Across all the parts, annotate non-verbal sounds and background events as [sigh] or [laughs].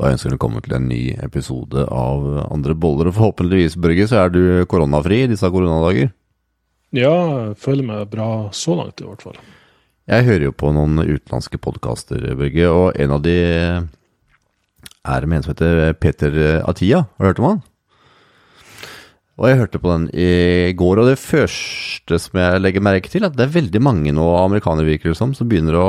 Da ønsker vi velkommen til en ny episode av Andre boller. Og forhåpentligvis, Børge, så er du koronafri i disse koronadager? Ja, jeg føler meg bra så langt, i hvert fall. Jeg hører jo på noen utenlandske podkaster, Børge, og en av de er med en som heter Peter Atia. Har du hørt om han? Og jeg hørte på den i går, og det første som jeg legger merke til, er at det er veldig mange nå amerikanere virker det som, som begynner å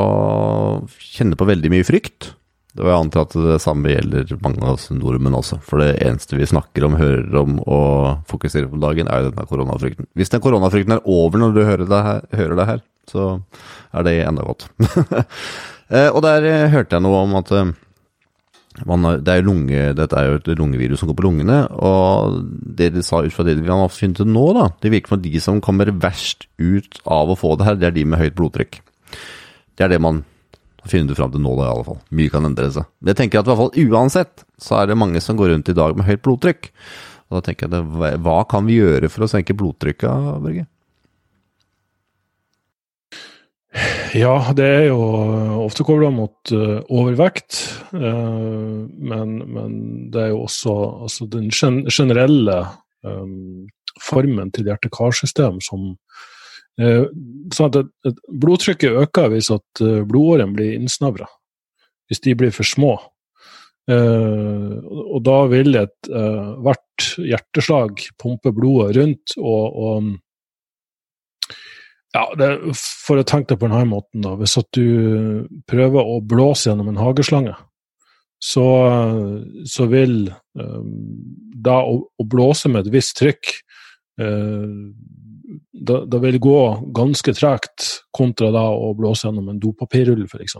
kjenne på veldig mye frykt. Og jeg antar at det samme gjelder mange av oss nordmenn også. For det eneste vi snakker om, hører om og fokuserer på dagen, er jo denne koronafrykten. Hvis den koronafrykten er over når du hører det her, hører det her så er det enda godt. [laughs] Eh, og der eh, hørte jeg noe om at eh, man, det er lunge, dette er jo et lungevirus som går på lungene. Og det de sa ut fra det vi har funnet til nå, da, det virker som at de som kommer verst ut av å få det her, det er de med høyt blodtrykk. Det er det man finner du fram til nå, da, i alle fall. Mye kan endre seg. Men jeg tenker at i hvert fall uansett, så er det mange som går rundt i dag med høyt blodtrykk. Og da tenker jeg, det, hva kan vi gjøre for å senke blodtrykket, Børge? Ja, det er jo ofte kobla mot uh, overvekt. Uh, men, men, det er jo også altså den generelle um, formen til hjerte-karsystem som Eh, sånn at, at blodtrykket øker hvis at eh, blodårene blir innsnavra. Hvis de blir for små. Uh, og da vil et uh, hvert hjerteslag pumpe blodet rundt, og, og ja, det, For å tenke det på denne måten, da. Hvis at du prøver å blåse gjennom en hageslange, så, så vil um, da å, å, blåse med et visst trykk uh, det, det vil gå ganske tregt kontra da å blåse gjennom en dopapirrull, f.eks.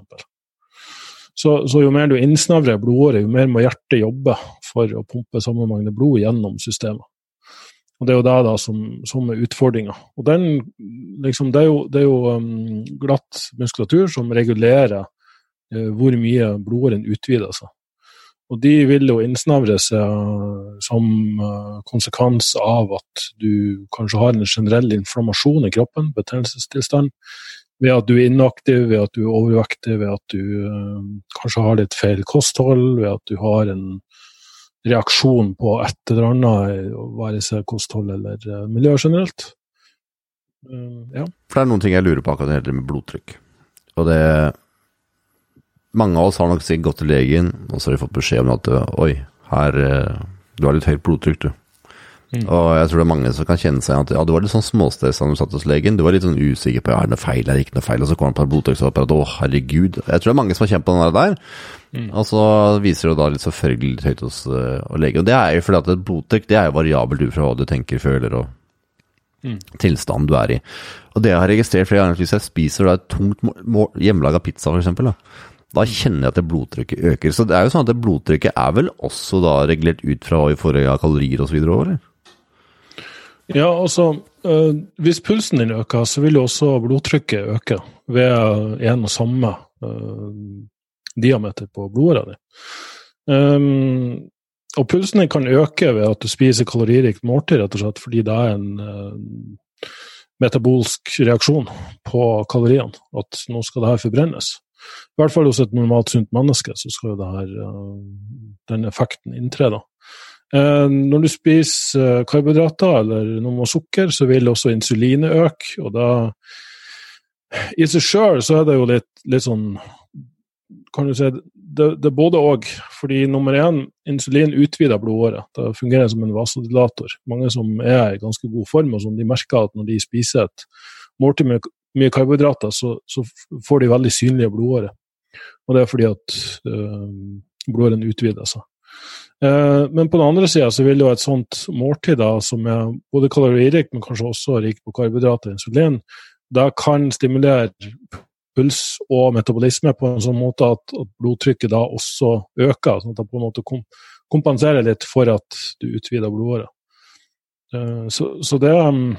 Så, så jo mer du innsnevrer blodåret, jo mer må hjertet jobbe for å pumpe samme mengde blod gjennom systemet. Og Det er jo det da som, som er utfordringa. Liksom, det er jo, det er jo um, glatt muskulatur som regulerer uh, hvor mye blodåren utvider seg. Og de vil jo innsnevre seg som eh, konsekvens av at du kanskje har en generell inflammasjon i kroppen, betennelsestilstand, ved at du er inaktiv, ved at du er overvektig, ved at du øh, kanskje har litt feil kosthold, ved at du har en reaksjon på et eller annet, være seg kosthold eller miljø generelt. Ja. For det er noen ting jeg lurer på akkurat når det gjelder med blodtrykk. Og det mange av oss har nok sikkert gått til legen, og så har de fått beskjed om at oi, her, eh, du har litt høyt blodtrykk, du. Mm. Og jeg tror det er mange som kan kjenne seg at ja, du var litt sånn småstressa når du satt hos legen. Du var litt sånn usikker på er det noe feil er det ikke noe feil, og så kommer han på et blodtrykksapparat, å herregud. Jeg tror det er mange som har kjent på den der. Mm. Og så viser det da litt selvfølgelig litt høyt hos uh, legen. Og det er jo fordi at et blodtrykk det er jo variabelt ut fra hva du tenker, føler og mm. tilstanden du er i. Og det jeg har registrert flere ganger, hvis jeg spiser da et tungt hjemmelaga pizza, eksempel, da, kjenner jeg at blodtrykket øker. Så det er jo sånn at blodtrykket er vel også da regulert ut fra hva vi får av kalorier osv. Ja, altså øh, Hvis pulsen din øker, så vil jo også blodtrykket øke ved en og samme øh, diameter på blodåra di. Um, og pulsen din kan øke ved at du spiser kaloririkt måltid, rett og slett fordi det er en uh, metabolsk reaksjon på kaloriene. At nå skal det her forbrennes. I hvert fall hos et normalt sunt menneske så skal jo her, eh, den effekten inntre. da. Eh, når du spiser eh, karbohydrater eller noe med sukker, så vil også insulinet øke. og da I seg sjøl så er det jo litt, litt sånn kan du si, det er både òg. Fordi nummer én, insulin utvider blodåret. Det fungerer som en vasodilator. Mange som er i ganske god form, og som de merker at når de spiser et måltid med mye karbohydrater, så, så, får de veldig synlige blodårer. Og det er fordi at øh, blodårene utvider seg. Eh, men på den andre sida så vil jo et sånt måltid da, som er både kaloririkt, men kanskje også rikt på karbohydrater og insulin, da kan stimulere puls og metabolisme på en sånn måte at, at blodtrykket da også øker. sånn at det på en måte kom, kompenserer litt for at du utvider blodåra. Eh, så, så, det um,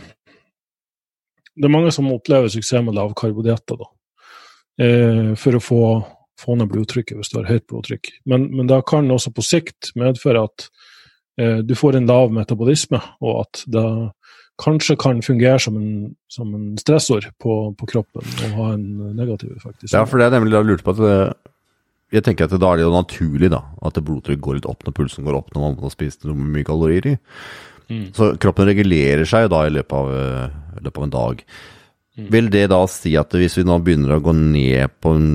det er mange som opplever suksess med lavkarbodietter eh, for å få, få, ned blodtrykket hvis du har høyt blodtrykk. Men, men det kan også på sikt medføre at eh, du får en lav metabolisme, og at det kanskje kan fungere som en, som en stressord på, på, kroppen og ha en negativ effekt. Ja, for det er nemlig jeg lurt på at det, jeg tenker at da er det jo naturlig da, at blodtrykk går litt opp når pulsen går opp når man har spist mye kalorier i. Mm. Så kroppen regulerer seg da i løpet av, i løpet av en dag. Mm. Vil det da si at hvis vi nå begynner å gå ned på en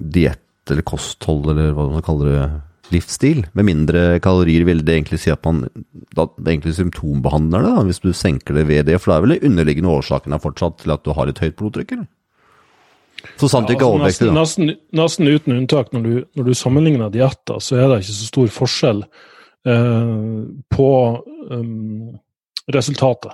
diett eller kosthold, eller hva man kaller det, livsstil, med mindre kalorier, vil det egentlig si at man da, det egentlig symptombehandler det, da, hvis du senker det ved det? For det er vel de underliggende årsakene fortsatt til at du har et høyt blodtrykk, eller? Så sant ja, ikke altså, nesten. Nesten, nesten, uten unntak, når du, når du sammenligner dietter, så er det ikke så stor forskjell eh, på um, resultatet.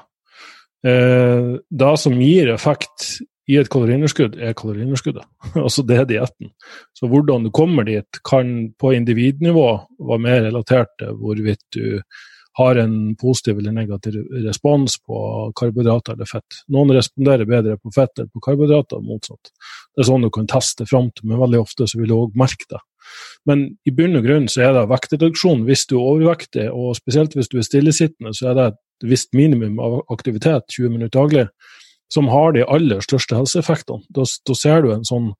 Eh, det som gir effekt i et kaloriunderskudd, er kaloriunderskuddet. [laughs] altså det er dietten. Så hvordan du kommer dit, kan på individnivå være mer relatert til hvorvidt du har en positiv eller negativ respons på karbohydrater eller fett. Noen responderer bedre på fett eller på karbohydrater, motsatt. Det er sånn du kan teste fram til, men veldig ofte så vil du òg merke det. Men i bunn og grunn så er det vektreduksjon hvis du er overvektig, og spesielt hvis du er stillesittende, så er det et visst minimum av aktivitet, 20 minutter daglig, som har de aller største helseeffektene. Da, da ser du en sånn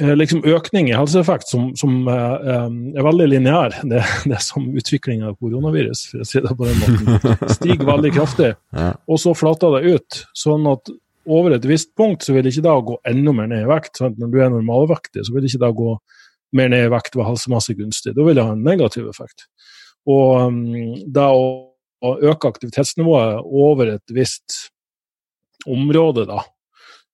Eh, liksom økning i helseeffekt som, som eh, eh, er veldig lineær. Det, det, er som utviklinga av koronavirus, for å si det på den måten. Stiger veldig kraftig, [laughs] og så flater det ut. Sånn at over et visst punkt så vil ikke det gå enda mer ned i vekt. Sant? Når du er normalvektig, så vil ikke det gå mer ned i vekt ved gunstig. Da vil det ha en negativ effekt. Og um, da å, å øke aktivitetsnivået over et visst område, da,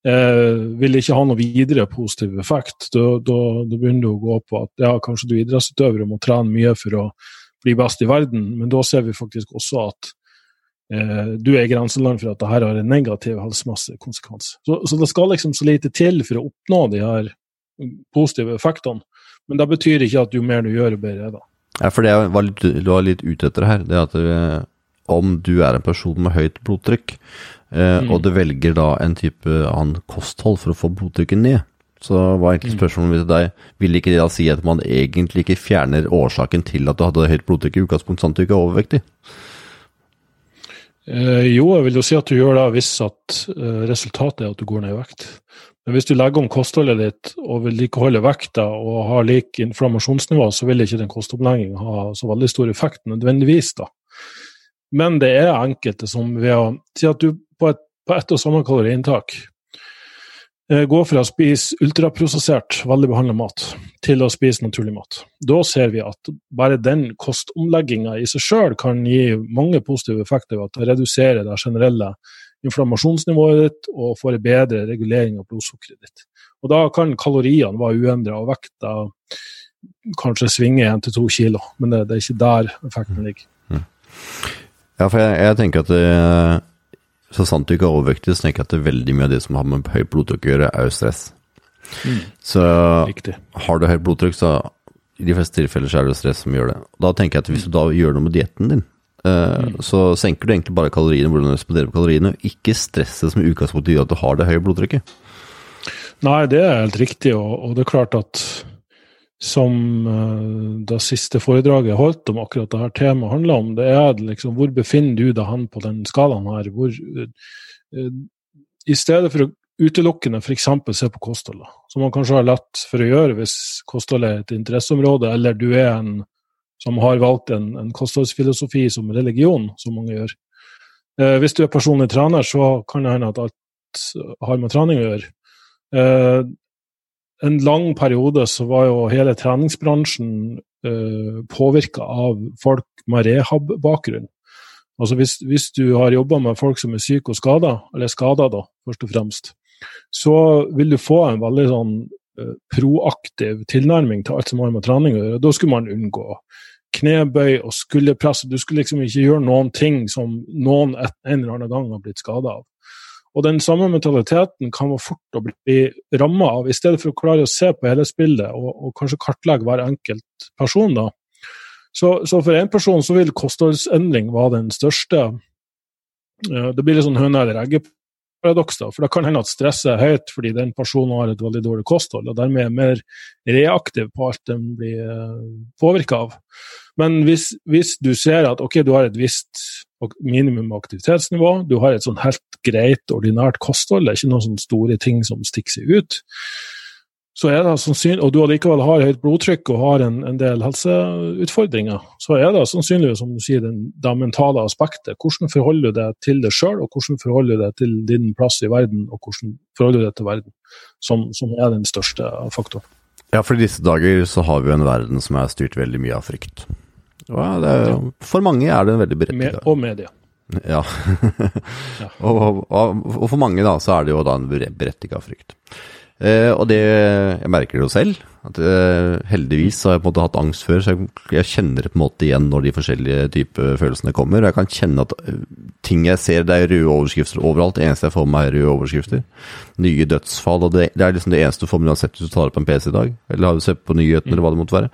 eh, vil ikke ha noe videre positiv effekt. Da, da, da, begynner det å gå på at ja, kanskje du er idrettsutøver og må trene mye for å bli best i verden, men da ser vi faktisk også at eh, du er i grenseland for at dette har en negativ helsemessig konsekvens. Så, så, det skal liksom så lite til for å oppnå de her positive effektene, men det betyr ikke at jo mer du gjør, jo bedre er det. Ja, for det var litt, var litt ute etter her, det at det, om du er en person med høyt blodtrykk, Eh, mm. Og du velger da en type annen kosthold for å få blodtrykket ned. Så var egentlig mm. spørsmålet til deg, vil ikke det da si at man egentlig ikke fjerner årsaken til at du hadde høyt blodtrykk i utgangspunktet, sånn at du ikke er overvektig? Eh, jo, jeg vil jo si at du gjør det hvis at eh, resultatet er at du går ned i vekt. Men hvis du legger om kostholdet ditt og vil likeholde vekta og har lik inflammasjonsnivå, så vil ikke den kostomleggingen ha så veldig stor effekt nødvendigvis. da. Men det er enkelte som ved å si at du på et, ett og samme kaloriinntak eh, gå fra å spise ultraprosessert, veldig behandla mat, til å spise naturlig mat. Da ser vi at bare den kostomlegginga i seg sjøl kan gi mange positive effekter ved at det reduserer det generelle inflammasjonsnivået ditt og får en bedre regulering av blodsukkeret ditt. Og Da kan kaloriene være uendra og vekta kanskje svinge 1-2 kilo, men det, det, er ikke der effekten ligger. Mm. Ja, for jeg, jeg tenker at det, eh, så sant du ikke er overvektig, så tenker jeg at det er veldig mye av det som har med høyt blodtrykk å gjøre, er jo stress. Mm. Så Riktig. har du høyt blodtrykk, så i de fleste tilfeller så er det stress som gjør det. Da tenker jeg at hvis du da gjør noe med dietten din, mm. så senker du egentlig bare kaloriene, hvordan du responderer på kaloriene, ikke stresset som i utgangspunktet gjør at du har det høye blodtrykket. Nei, det er helt riktig, og, og det er klart at som uh, det siste foredraget jeg holdt om akkurat dette temaet handler om, det er liksom hvor befinner du deg hen på den skalaen her? Hvor, uh, I stedet for å utelukkende f.eks. se på kostholdet, som man kanskje har lett for å gjøre hvis kostholdet er et interesseområde, eller du er en som har valgt en, en kostholdsfilosofi som religion, som mange gjør. Eh, hvis du er personlig trener, så kan det hende at alt har med trening å gjøre en lang periode så var jo hele treningsbransjen eh, påvirka av folk med rehab-bakgrunn. Altså hvis, hvis, du har jobba med folk som er syke og skada, eller skada da, først og fremst, så vil du få en veldig sånn proaktiv tilnærming til alt som har med trening å gjøre. Da skulle man unngå knebøy og skulderpress. Du skulle liksom ikke gjøre noen ting som noen en eller annen gang har blitt skada av. Og den samme mentaliteten kan være fort bli ramma av, i stedet for å klare å se på helhetsbildet og, og kanskje kartlegge hver enkelt person. da. Så, så for én person så vil kostholdsendring være den største. Det blir litt sånn høne eller egget-paradoks, da, for det kan hende at stresset er høyt fordi den personen har et veldig dårlig kosthold, og dermed er mer reaktiv på alt den blir eh, påvirka av. Men hvis, hvis, du ser at ok, du har et visst minimum aktivitetsnivå. Du har et sånn helt greit, ordinært kosthold. Det er ikke noen sånne store ting som stikker seg ut. Så er det sannsynlig, og du allikevel har høyt blodtrykk og har en, en del helseutfordringer, så er det sannsynligvis, som du sier, den, det mentale aspektet. Hvordan forholder du deg til deg sjøl, og hvordan forholder du deg til din plass i verden, og hvordan forholder du deg til verden, som, som er den største faktoren. Ja, for i disse dager så har vi jo en verden som er styrt veldig mye av frykt. Og er, for mange er det en veldig berettiget Og media. Ja. [laughs] ja. og, og, og, for mange da, så er det jo da en berettiget frykt. Eh, og det Jeg merker det jo selv. At eh, heldigvis har jeg på en måte hatt angst før, så jeg, jeg, kjenner det på en måte igjen når de forskjellige typer følelsene kommer. Og jeg kan kjenne at eh, ting jeg ser, det er røde overskrifter overalt. Det eneste jeg får med meg, er røde overskrifter. Nye dødsfall. Og det, det er liksom det eneste du får med uansett hvis du tar opp en PC i dag. Eller har du sett på nyhetene, eller hva det måtte være.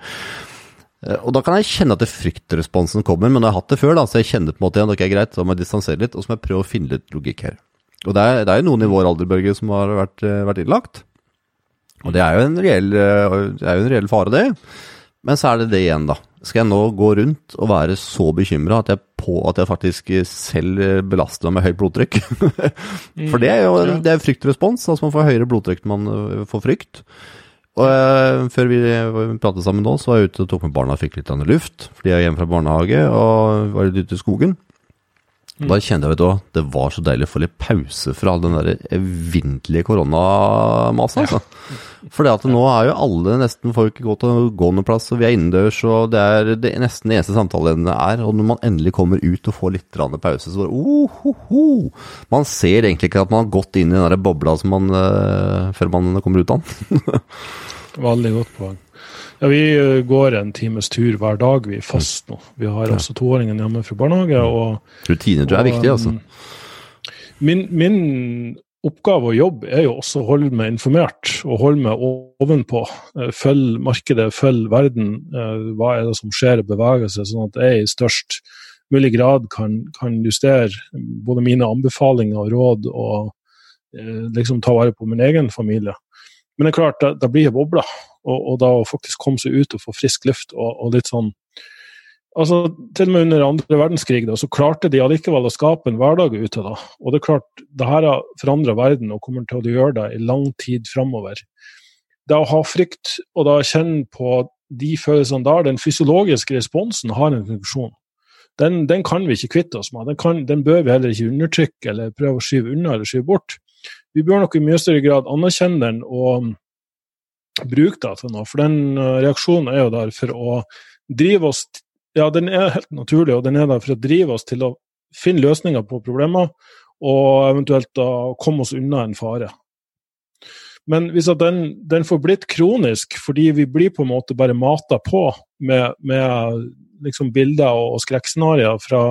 Eh, og da kan jeg kjenne at det fryktresponsen kommer, men jeg har hatt det før, da, så jeg kjenner på en måte igjen, ok, greit, da må jeg distansere litt, og så må jeg prøve å finne litt logikk her. Og det er, det er noen i vår alder, Børge, som har vært, vært innlagt. Og det er jo en reell, eh, er jo en reell fare, det. Men så er det det igjen, da. Skal jeg nå gå rundt og være så bekymra at, at, jeg faktisk selv belaster meg med høyt blodtrykk? [laughs] For det er jo det er fryktrespons. Altså man får høyere blodtrykk når man eh, får frykt. Og uh, Før vi pratet sammen nå, så var jeg ute og tok med barna og fikk litt luft. Fordi jeg er hjemme fra barnehage og var litt ute i skogen. Mm. Da kjente jeg vet du, det var så deilig å få litt pause fra all den der evinnelige koronamasen. Altså. Ja. For nå er jo alle nesten får ikke gå til gående plass, og vi er innendørs, og det er det nesten det eneste samtaleemnet er. Og når man endelig kommer ut og får litt pause, så bare oh, oh, oh. Man ser egentlig ikke at man har gått inn i den der bobla man, uh, før man kommer ut av den. [laughs] Veldig godt poeng. Ja, Vi eh, går en times tur hver dag, vi er fast nå. Vi har også toåringen hjemme fra barnehage. og... Rutiner tror jeg er viktig, altså. Um, min, min, oppgave og jobb er jo også å holde meg informert og holde meg ovenpå. Følg markedet, følg verden. Eh, hva er det som skjer og beveger seg, sånn at jeg i størst mulig grad kan, kan justere både mine anbefalinger og råd og liksom ta vare på min egen familie. Men det er klart, da, da blir det bobla. Og, og, da å faktisk komme seg ut og få frisk luft og, og, litt sånn Altså, Til og med under andre verdenskrig da, så klarte de allikevel å skape en hverdag ute. da. Og det er klart, det her har forandra verden og kommer til å gjøre det i lang tid framover. Det å ha frykt og da kjenne på de følelsene der, den fysiologiske responsen har en funksjon. Den, den kan vi ikke kvitte oss med. Den, kan, den, bør vi heller ikke undertrykke eller prøve å skyve unna eller skyve bort. Vi bør nok i mye større grad anerkjenne den og bruke det til noe. For den uh, reaksjonen er jo der for å drive oss Ja, den er helt naturlig, og den er der for å drive oss til å finne løsninger på problemer, og eventuelt da komme oss unna en fare. Men hvis den, den, får blitt kronisk fordi vi blir på en måte bare mata på med, med liksom bilder og skrekkscenarioer fra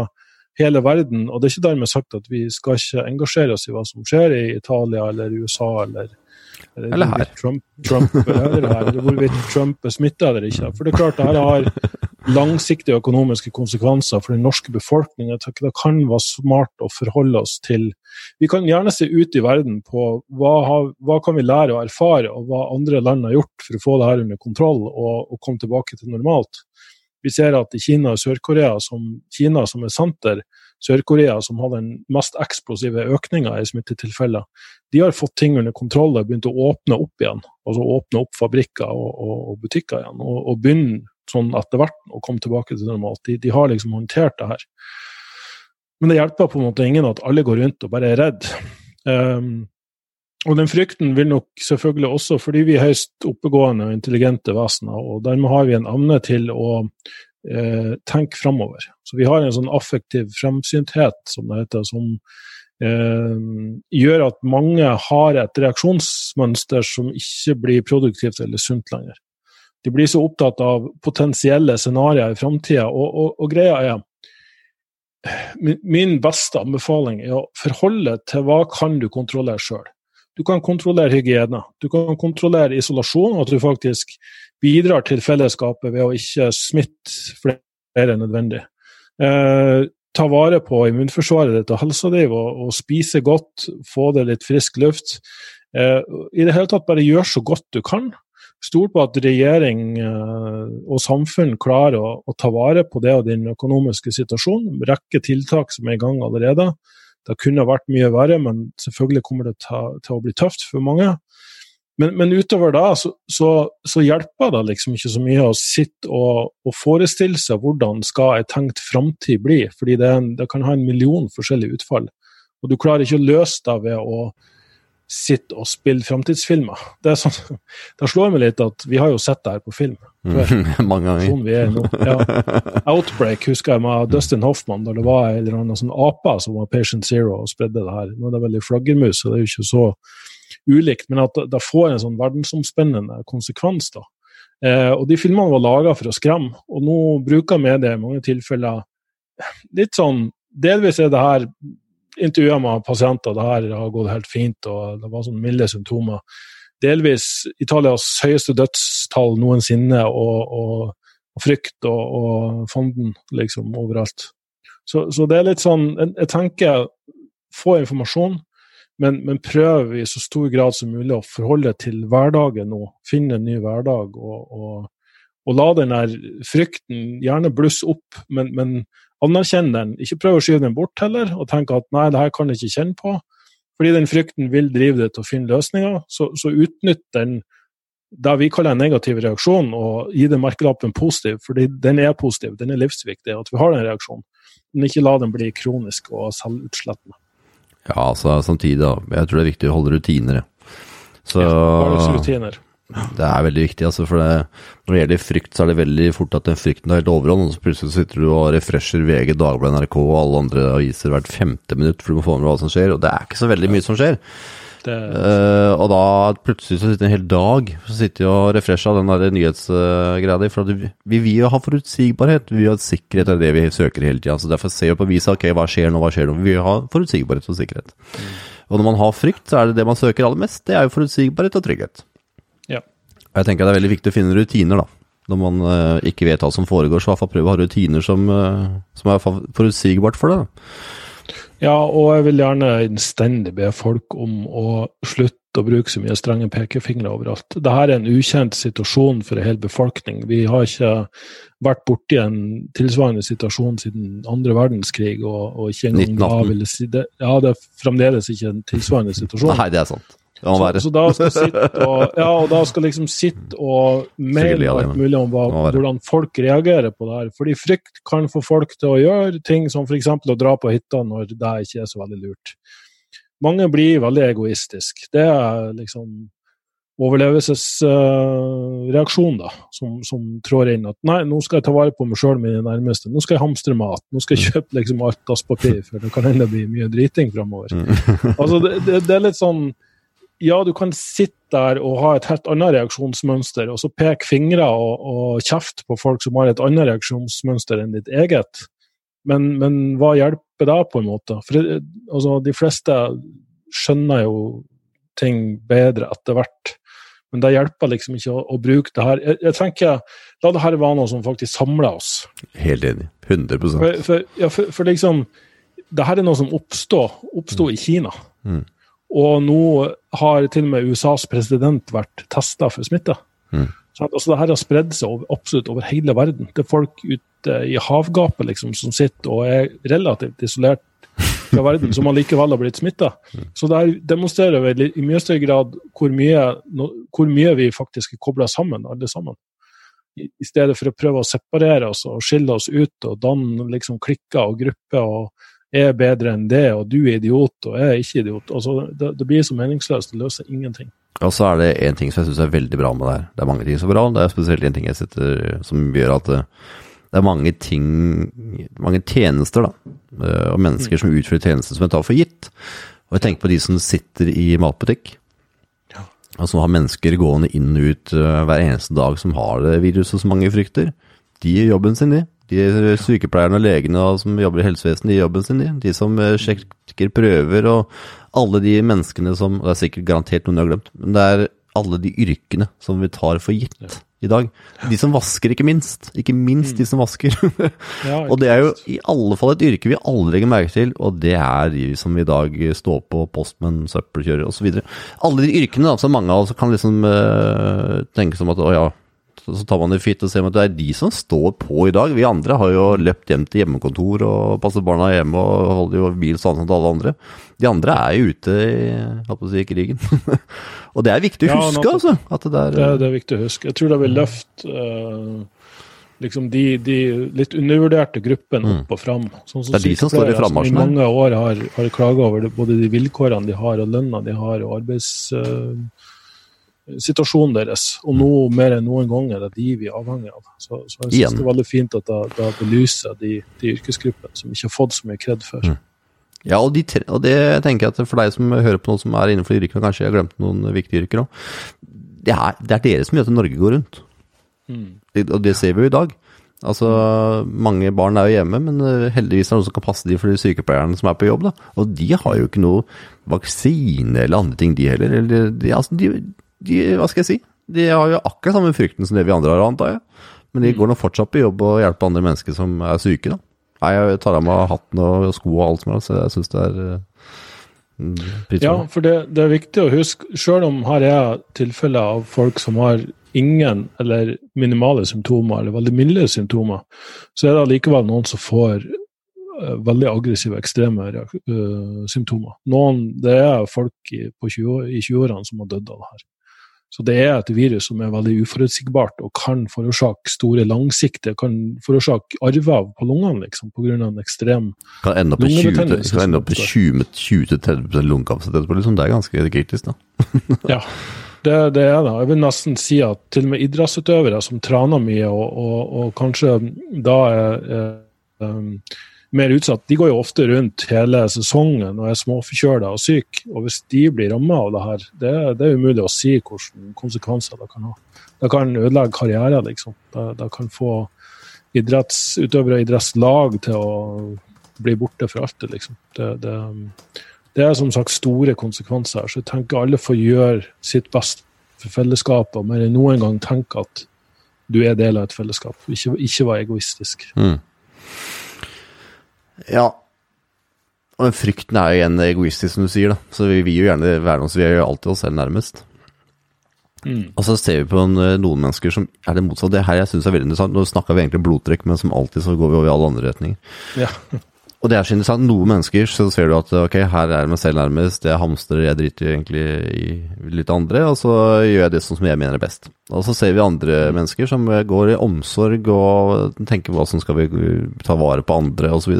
hele verden, og det er ikke dermed sagt at vi skal ikke engasjere oss i hva som skjer i Italia eller USA eller eller her. Trump, Trump, eller her, eller hvorvidt Trump er smitta eller ikke. For det er klart, dette har langsiktige økonomiske konsekvenser for den norske befolkningen. Jeg Det kan være smart å forholde oss til Vi kan gjerne se ut i verden på hva, har, hva kan vi lære og erfare, og hva andre land har gjort for å få det her under kontroll og, og komme tilbake til normalt. Vi ser at i Kina og Sør-Korea, som Kina som er senter, Sør-Korea, som har den mest eksplosive økninga i smittetilfeller, de har fått ting under kontroll og begynt å åpne opp igjen. Altså åpne opp fabrikker og, og, og butikker igjen. Og, og begynne sånn etter hvert å komme tilbake til normalt. De, de, har liksom håndtert det her. Men det hjelper på en måte ingen at alle går rundt og bare er redd. Um, og den frykten vil nok selvfølgelig også, fordi vi er høyst oppegående og intelligente vesener, og dermed har vi en evne til å eh, tenke framover. Så vi har en sånn affektiv fremsynthet, som det heter, som eh, gjør at mange har et reaksjonsmønster som ikke blir produktivt eller sunt lenger. De blir så opptatt av potensielle scenarioer i framtida, og, og, og, greia er Min beste anbefaling er å forholde til hva kan du kontrollere sjøl. Du kan kontrollere hygiene, du kan kontrollere isolasjon, at du faktisk bidrar til fellesskapet ved å ikke smitte flere enn nødvendig. Eh, ta vare på immunforsvaret ditt og helsa di og, og, spise godt, få det litt frisk luft. Eh, I det hele tatt bare gjør så godt du kan. Stol på at regjering eh, og samfunn klarer å, å, ta vare på det og din økonomiske situasjon. Rekke tiltak som er i gang allerede. Det kunne vært mye verre, men selvfølgelig kommer det ta, til å bli tøft for mange. Men, men utover da så, så, så, hjelper det liksom ikke så mye å sitte og, og forestille seg hvordan skal en tenkt framtid bli, fordi det, en, det, kan ha en million forskjellige utfall. Og du klarer ikke å løse det ved å sitte og spille framtidsfilmer. Det sånn, [laughs] Da slår meg litt at vi har jo sett det her på film før. [laughs] Mange ganger. Sånn vi er nå. [laughs] Ja. Outbreak husker jeg med Dustin Hoffman, da det var en eller annen sånn ape som var Patient Zero og spredde det her. Nå er det veldig flaggermus, så det er jo ikke så ulikt, men at det får en sånn verdensomspennende konsekvens. da. Eh, og de filmene var laga for å skremme, og nå bruker media i mange tilfeller litt sånn Delvis er det her intervjuer med pasienter, det her har gått helt fint, og det var sånn milde symptomer. Delvis Italias høyeste dødstall noensinne, og, og, og frykt og, og fonden liksom overalt. Så, så, det er litt sånn Jeg, jeg tenker få informasjon, men, men prøv i så stor grad som mulig å forholde til hverdagen nå. Finne en ny hverdag. Og, og, og la den der frykten gjerne blusse opp, men, men anerkjenn den. Ikke prøv å skyve den bort heller, og tenk at nei, det her kan jeg ikke kjenne på. Fordi den frykten vil drive deg til å finne løsninger. Så, så utnytt den det vi kaller en negativ reaksjon, og gi den merkelappen positiv, fordi den er positiv, den er livsviktig, at vi har den reaksjonen. Men ikke la den bli kronisk og selvutslettende. Ja, altså samtidig, da. Jeg tror det er viktig å holde rutiner. Så, ja, rutiner. Det er veldig viktig, altså, for det, når det gjelder frykt, så er det veldig fort at den frykten har helt overhånd. Og så plutselig sitter du og refresher VG, Dagbladet, NRK og alle andre aviser hvert femte minutt for du må få med hva som skjer, og det er ikke så veldig mye som skjer. Uh, og da plutselig så sitter en hel dag så sitter og refresher den der nyhetsgreia di. For vi, vi vil jo ha forutsigbarhet, vi vil ha sikkerhet, det er det vi søker hele tida. Så derfor ser vi på visa ok, hva skjer nå, hva skjer nå. Vi vil ha forutsigbarhet og sikkerhet. Mm. Og når man har frykt, så er det det man søker aller mest. Det er jo forutsigbarhet og trygghet. Jeg tenker det er veldig viktig å finne rutiner, da. Når man uh, ikke vet hva som foregår, så i hvert fall prøve å ha rutiner som, uh, som er forutsigbart for deg. Ja, og jeg vil gjerne innstendig be folk om å slutte å bruke så mye strenge pekefingre overalt. Dette er en ukjent situasjon for en hel befolkning. Vi har ikke vært borti en tilsvarende situasjon siden andre verdenskrig. Og, og ikke engang da vil si det, Ja, det er fremdeles ikke en tilsvarende [laughs] situasjon. Nei, det er sant. Så, så, da skal sitte og, ja, og da skal liksom sitte og mene alt mulig om hva, hvordan folk reagerer på det her. Fordi frykt kan få folk til å gjøre ting som f.eks. å dra på hytta når det ikke er så veldig lurt. Mange blir veldig egoistiske. Det er liksom overlevelsesreaksjon uh, da, som, som, trår inn. At nei, nå skal jeg ta vare på meg sjøl og mine nærmeste. Nå skal jeg hamstre mat. Nå skal jeg mm. kjøpe liksom alt dasspapir, for det kan hende blir mye driting framover. Mm. [laughs] altså, det, det, det, er litt sånn ja, du kan sitte der og ha et helt annet reaksjonsmønster, og så peke fingre og, og kjefte på folk som har et annet reaksjonsmønster enn ditt eget. Men, men hva hjelper det, på en måte? For altså, de fleste skjønner jo ting bedre etter hvert. Men det hjelper liksom ikke å, å bruke det her. Jeg, jeg, tenker, La det her være noe som faktisk samler oss. Helt enig. 100 For, for, ja, for, for liksom, det her er noe som oppsto mm. i Kina. Mm. Og nå har til og med USAs president vært testa for smitte. Mm. Så altså, det her har spredd seg over, absolutt over hele verden. Det er folk ute i havgapet liksom, som sitter og er relativt isolert fra [laughs] verden, som allikevel har blitt smitta. Mm. Så det her demonstrerer vel i mye større grad hvor mye, hvor mye vi faktisk er kobla sammen, alle sammen. I, I stedet for å prøve å separere oss og skille oss ut og danne liksom, klikker og grupper. og er bedre enn det, og du er idiot, og jeg er ikke idiot. Altså, det, det blir så meningsløst. Det løser ingenting. Og så er det én ting som jeg syns er veldig bra med det her. Det er mange ting som er bra, det er spesielt en ting jeg setter som gjør at det, det er mange ting, mange tjenester, da, eh, og mennesker mm. som utfører tjenester som jeg tar for gitt. Og jeg tenker på de som sitter i matbutikk. Ja. Og som har mennesker gående inn og ut uh, hver eneste dag som har det viruset som mange frykter. De gjør jobben sin, de. De sykepleierne og legene som jobber i helsevesenet, de jobben sin, de. De som eh, sjekker prøver, og alle de menneskene som Det er sikkert garantert noen jeg har glemt, men det er alle de yrkene som vi tar for gitt ja. i dag. De som vasker, ikke minst. Ikke minst mm. de som vasker. [laughs] ja, og det er jo i alle fall et yrke vi aldri legger merke til, og det er de som i dag står på postmenn, søppelkjører osv. Alle de yrkene da, som mange av oss kan liksom uh, tenke som at å ja, Så tar man det fint og ser at det er de som står på i dag. Vi andre har jo løpt hjem til hjemmekontor og passet barna hjemme og holder jo bil sånn som alle andre. De andre er jo ute i, si, krigen. [laughs] og det er viktig å huske, ja, altså. At det, er, det, er, det, er, viktig å huske. Jeg tror det vil løfte uh, liksom de, de, litt undervurderte gruppene mm. opp og fram. Sånn som det er de som står i frammarsjen. Som i mange år har, har klaga over det, både de vilkårene de har, og lønna de har, og arbeids... Uh, situasjonen deres. Og nå mer enn noen gang er det de vi er avhengig av. Så, så jeg synes det er veldig fint at det belyser de, de yrkesgruppene som ikke har fått så mye kred før. Mm. Ja, og, de, og, det tenker jeg at for deg som hører på noen som er innenfor yrkene, kanskje jeg har glemt noen viktige yrker òg, det, det, er dere som gjør at Norge går rundt. Mm. Det, og det ser vi jo i dag. Altså, Mange barn er jo hjemme, men eh, heldigvis er det noen som kan passe de for de sykepleierne som er på jobb. da. Og de har jo ikke noe vaksine eller andre ting, de heller. Eller, de, altså, de, de, hva skal jeg si, de har jo akkurat samme frykten som det vi andre har, antar jeg. Men de mm. går nå fortsatt på jobb og hjelper andre mennesker som er syke, da. Nei, jeg tar av meg hatten og sko og alt som er, så jeg syns det er uh, Ja, for det, det, er viktig å huske, sjøl om her er tilfeller av folk som har ingen eller minimale symptomer, eller veldig milde symptomer, så er det allikevel noen som får uh, veldig aggressive, ekstreme uh, symptomer. Noen, Det er folk i, 20, i 20-årene som har dødd av det her. Så det er et virus som er veldig uforutsigbart og kan forårsake store langsiktige Kan forårsake arver på lungene, liksom, pga. en ekstrem Kan ende opp i 20-30 lungekapasitet liksom. Det er ganske kritisk, da. [laughs] [laughs] ja, det, det, er det. Jeg vil nesten si at til og med idrettsutøvere som trener mye, og, og, og kanskje da er, er um, mer utsatt. De går jo ofte rundt hele sesongen og er småforkjøla og syke. Og hvis de blir ramma av det her, det, det, er umulig å si hvilke konsekvenser det kan ha. Det kan ødelegge karrieren, liksom. Det, det kan få idrettsutøvere og idrettslag til å bli borte for alltid, liksom. Det, det, det, er som sagt store konsekvenser. Så jeg tenker alle får gjøre sitt best for fellesskapet, og mer enn noen gang tenke at du er del av et fellesskap. Ikke, ikke være egoistisk. Mm. Ja. Og den frykten er jo igjen egoistisk, som du sier, da. Så vi vil jo gjerne være som vi gjør alltid oss selv nærmest. Mm. Og så ser vi på en, eh, noen mennesker som er det motsatte. Det her jeg synes er veldig interessant. Nå snakka vi egentlig blodtrykk, men som alltid så går vi over i alle andre retninger. Ja. Og det er så interessant. Noen mennesker så ser du at ok, her er jeg meg selv nærmest, jeg hamstrer, jeg driter egentlig i litt andre, og så gjør jeg det som jeg mener er best. Og så ser vi andre mennesker som går i omsorg og tenker hva som skal vi ta vare på andre, osv.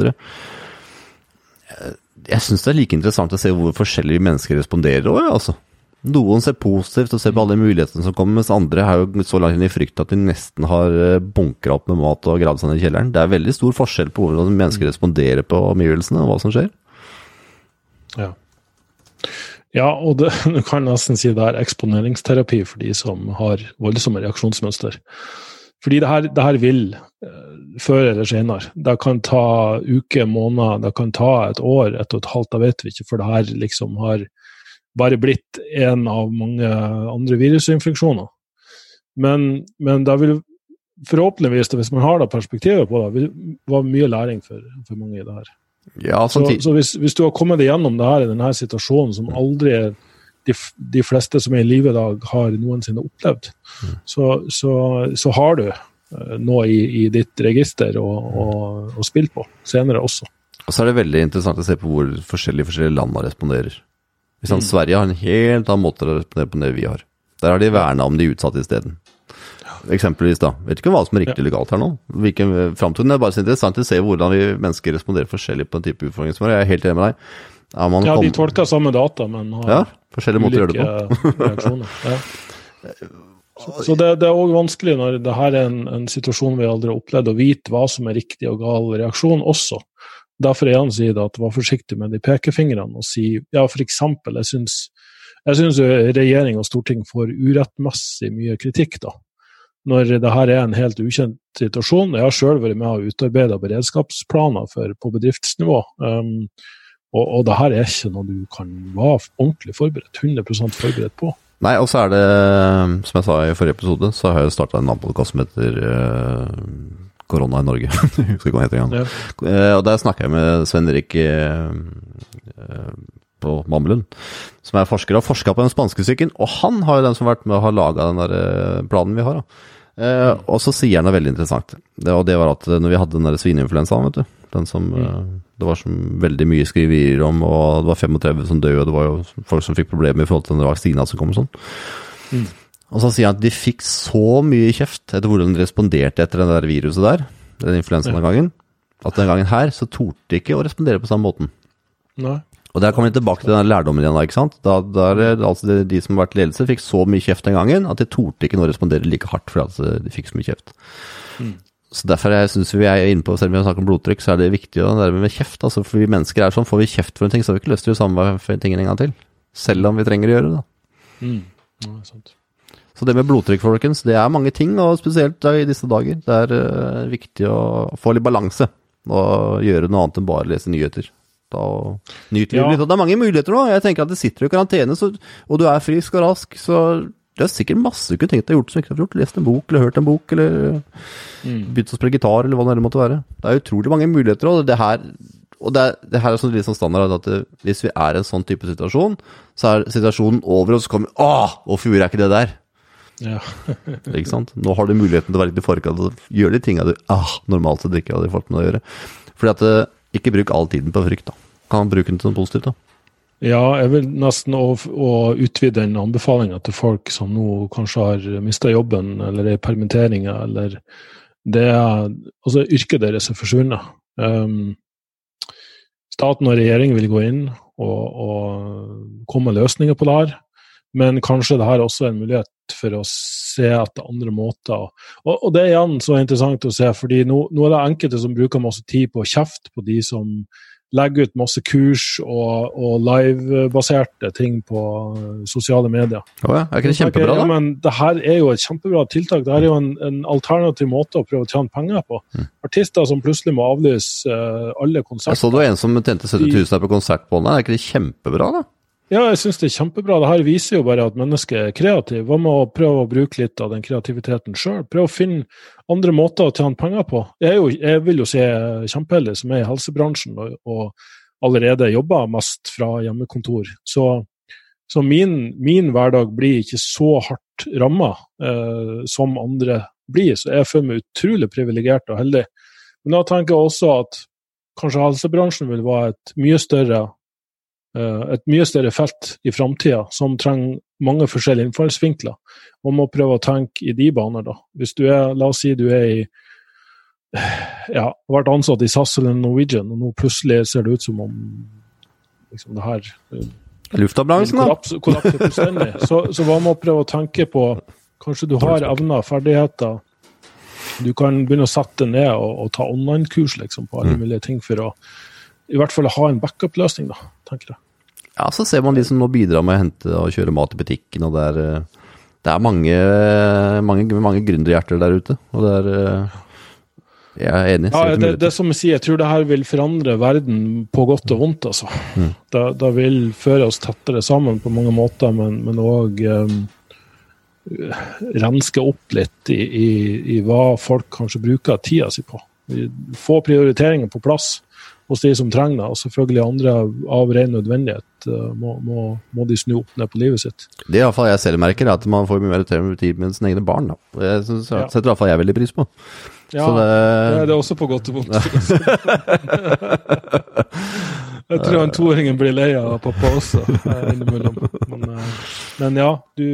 Jeg syns det er like interessant å se hvor forskjellige mennesker responderer òg, altså. Noen ser positivt og ser på alle mulighetene som kommer, mens andre er jo så langt inn i frykt at de nesten har eh, bunkra opp med mat og gravd seg ned i kjelleren. Det er veldig stor forskjell på hvordan mennesker responderer på omgivelsene og hva som skjer. Ja. Ja, og det, [laughs] du kan nesten si det er eksponeringsterapi for de som har voldsomme reaksjonsmønster. Fordi det her, det her vil, uh, før eller senere. Det kan ta uker, måneder, det kan ta et år, et og et halvt, det vet vi ikke, for det her liksom har bare blitt en av mange andre virusinfeksjoner. Men, men det vil forhåpentligvis, hvis man har det perspektivet på det, vil være mye læring for, for mange i det her. Ja, så, så hvis, hvis, du har kommet igjennom det her i denne situasjonen som aldri de, de fleste som er i live i dag, har noensinne opplevd, mm. så, så, så, har du uh, noe i, i, ditt register å, å, å spille på senere også. Og så er det veldig interessant å se på hvor forskjellige, forskjellige land responderer. Hvis mm. Sverige har en helt annen måte å respondere på enn det vi har. Der har de verna om de utsatte isteden. Eksempelvis, da. Vet ikke hva som er riktig ja. galt her nå. Hvilken framtiden er bare så interessant å se hvordan vi mennesker responderer forskjellig på en type utfordringer som er. Jeg er helt enig med deg. Ja, ja de tolker samme data, men har ja, forskjellige måter å gjøre det på. reaksjoner. [laughs] Ja. Så det, det, er òg vanskelig når det her er en, en, situasjon vi aldri har opplevd, å vite hva som er riktig og gal reaksjon også. Derfor igjen sier si at var forsiktig med de pekefingrene og si ja, f.eks. Jeg syns, jeg syns regjering og storting får urettmessig mye kritikk, da. Når det her er en helt ukjent situasjon. Jeg har sjøl vært med og utarbeida beredskapsplaner for, på bedriftsnivå. Um, og, og det her er ikke noe du kan være ordentlig forberedt, 100% forberedt på. Nei, og så er det, som jeg sa i forrige episode, så har jeg starta en annen podkast som heter uh korona i Norge. [laughs] Husker ikke hva heter engang. Ja. Uh, og der snakker jeg med Sven Erik uh, på Mammelund, som er forsker og har forska på den spanske syken. Og han har jo den som har vært med og har laga den der planen vi har. Eh, og så sier han noe veldig interessant, det, og det var at når vi hadde den der svineinfluensaen, vet du den som mm. Det var som veldig mye skriverier om, og det var 35 som døde, og det var jo folk som fikk problemer i forhold til den vaksina som kom og sånn. Mm. Og så sier han at de fikk så mye kjeft etter hvordan de responderte etter den der viruset der, den influensaen den gangen, at den gangen her så torde de ikke å respondere på samme måten. Nei. Og der kommer vi tilbake til den lærdommen igjen, da, ikke sant. Da, der, altså de, de som har vært ledelse, fikk så mye kjeft den gangen at de torde ikke nå respondere like hardt fordi altså, de fikk så mye kjeft. Mm. Så derfor jeg synes vi er inne på, selv om vi snakker om blodtrykk, så er det viktig å nærme med kjeft. altså For vi mennesker er sånn, får vi kjeft for en ting, så har vi ikke lyst til å gjøre samme tingen en gang til. Selv om vi trenger å gjøre det, da. Mm. Ja, sant. Så det med blodtrykk, folkens, det er mange ting, og spesielt i disse dager. Det er uh, viktig å få litt balanse, og gjøre noe annet enn bare lese nyheter. Da og nyte livet Ja. litt. Og det er mange muligheter nå. Jeg tenker at det sitter du i karantene, så, og du er frisk og rask, så det er sikkert masse du kunne tenkt deg gjort som ikke har gjort. Lest en bok, eller hørt en bok, eller Mm. begynt å spille gitar, eller hva det måtte være. Det er utrolig mange muligheter, og det her og det, er, det her er sånn litt sånn standard at det, hvis vi er i en sånn type situasjon, så er situasjonen over, og så kommer Å, hvorfor gjorde jeg ikke det der? Ja. [laughs] Ikke sant? Nå har du muligheten til å være litt i forkant og gjøre de tinga du ah, normalt sett ikke hadde fått med å gjøre. Fordi at eh, Ikke bruk all tiden på frykt, da. Kan bruke den til noe positivt, da. Ja, jeg vil nesten å, å utvide den anbefalinga til folk som nå kanskje har mista jobben, eller er i permitteringer, eller det er Altså, yrket deres er forsvunnet. Um, staten og regjeringen vil gå inn og, og komme med løsninger på det her, men kanskje det her også er en mulighet for å se etter andre måter. Og, og det er igjen så interessant å se, fordi nå, nå er det enkelte som bruker masse tid på å kjefte på de som legger ut masse kurs og, og livebaserte ting på eh, sosiale medier. Å ja, er ikke det kjempebra, da? Ja, men det her er jo et kjempebra tiltak. Det her er jo en, en alternativ måte å prøve å tjene penger på. Mm. Artister som plutselig må avlyse uh, alle Jeg så det var en som tjente 70 000 her på konsert på online. Er ikke det kjempebra, da? Ja, jeg syns det er kjempebra. Det her viser jo bare at mennesket er kreativt. Hva med å prøve å bruke litt av den kreativiteten sjøl? Prøve å finne andre måter å tjene penger på. Jeg, jo, jeg vil jo si kjempeheldig som er i helsebransjen og, og allerede jobber mest fra hjemmekontor. Så, så min, min hverdag blir ikke så hardt ramma eh, som andre blir. Så jeg føler meg utrolig privilegert og heldig. Men da tenker jeg også at kanskje helsebransjen vil være et mye større et mye større felt i framtida som trenger mange forskjellige innfallsvinkler. Man må prøve å tenke i de baner, da. Hvis du er, la oss si du er i ja, har vært ansatt i SAS eller Norwegian, og nå plutselig ser det ut som om liksom det her eh, Luftambulansen, da? Kollaps, kollapser fullstendig. [laughs] Så, så hva med å prøve å tenke på Kanskje du har evner, ferdigheter Du kan begynne å sette ned og, og ta online-kurs liksom, på alle Mm. mulige ting for å i hvert fall ha en backup-løsning, da, tenker jeg. Ja, så ser man de som nå bidrar med å hente og kjøre mat i butikken, og det er, eh, det er mange, mange, mange gründerhjerter der ute. Og det er eh, Jeg er enig. Ja, det, det som jeg sier, jeg tror det her vil forandre verden på godt og vondt, altså. Mm. Det, det vil føre oss tettere sammen på mange måter, men òg renske opp litt i, i, i hva folk kanskje bruker tida si på. Få prioriteringer på plass hos de som trenger det, og selvfølgelig andre av ren nødvendighet uh, må, må, må de snu opp ned på livet sitt. Det i hvert fall jeg selv merker, er at man får mye mer tid med sine egne barn. Da. Det setter Ja. setter i hvert fall jeg veldig pris på. Ja, Så det, det er også på godt og vondt. [laughs] Jeg tror han toåringen blir lei av pappa også, eh, innimellom. Men, eh, men ja, du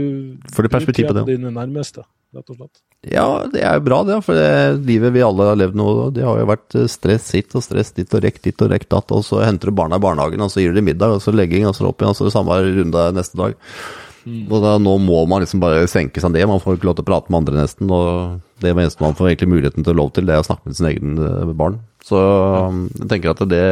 på det? du dine nærmeste, rett og slett. ja, det er jo bra, det. For det livet vi alle har levd nå, det har jo vært eh, stress hit og stress dit og rekk dit og rekk datt. Og så henter du barna i barnehagen, og så gir du dem middag, og så legging, og så opp igjen, og så er det samme runde neste dag. Og da, nå må man liksom bare senke seg ned. Man får ikke lov til å prate med andre nesten. Og det eneste man får egentlig muligheten til å lov til, det er å snakke med sin egne eh, barn. Så um, jeg tenker at det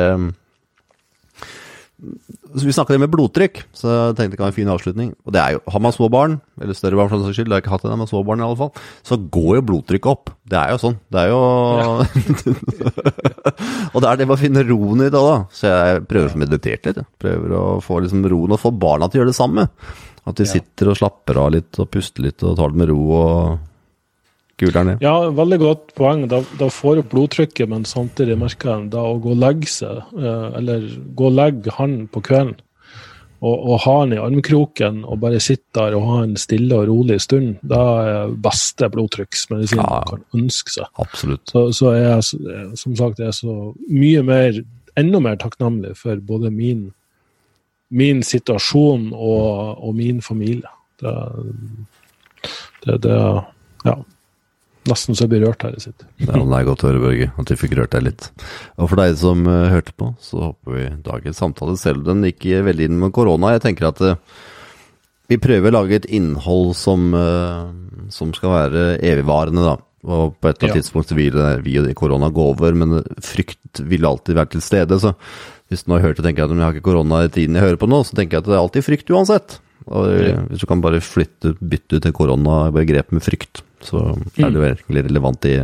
Vi snakka det med blodtrykk, så jeg tenkte det kan være en fin avslutning. Og det er jo, Har man små barn, eller større barn for den saks skyld, det har jeg ikke hatt det, men små barn i alle fall, så går jo blodtrykket opp. Det er jo sånn. Det er jo [laughs] Og det er det med å finne roen i det, da. Så jeg prøver å meditere litt. jeg. Prøver å få liksom roen, og få barna til å gjøre det samme. At de sitter og slapper av litt, og puster litt, og tar det med ro, og kuler ned. Ja, veldig godt poeng. Da, da får opp blodtrykket, men samtidig merker jeg da å gå og legge seg, eh, eller gå og legge han på kvelden, og ha den i armkroken og bare sitte der og ha en stille og rolig stund, da er beste blodtrykksmedisin Ja. man kan ønske seg. Absolutt. Så, så er jeg, så- som sagt, jeg er så mye mer, enda mer takknemlig for både min, min situasjon og, og min familie. Det, det, det Ja. Nesten så jeg blir rørt her jeg sitter. Ja, det er godt å høre, Børge, at vi fikk rørt deg litt. Og for deg som uh, hørte på, så håper vi dagens samtale, selv den gikk veldig inn med korona. Jeg tenker at uh, vi prøver å lage et innhold som, uh, som skal være evigvarende, da. Og på et eller annet Ja. tidspunkt vil vi og korona gå over, men frykt vil alltid være til stede. Så hvis du nå har hørt det, tenker at jeg har ikke korona i tiden jeg hører på nå, så tenker jeg at det er alltid frykt uansett. Og Ja. hvis du kan bare flytte, bytte ut det koronabegrepet med frykt, så er det virkelig relevant i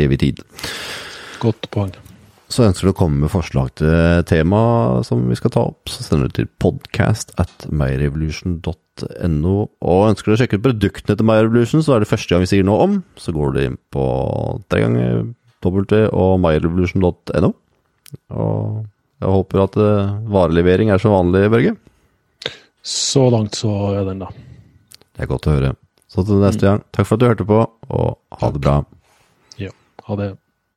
evig tid. Godt poeng. Så ønsker du å komme med forslag til tema som vi skal ta opp, så sender du til podcast at myrevolution.no. Og ønsker du å sjekke ut produktene til MyRevolution, så er det første gang vi sier noe om. Så går du inn på tre ganger dobbelte og myrevolution.no. Og jeg håper at eh, varelevering er som vanlig, Børge. Så langt så er den, da. Det er godt å høre. Så til neste gang, takk for at du hørte på, og ha det bra. Ja, ha det.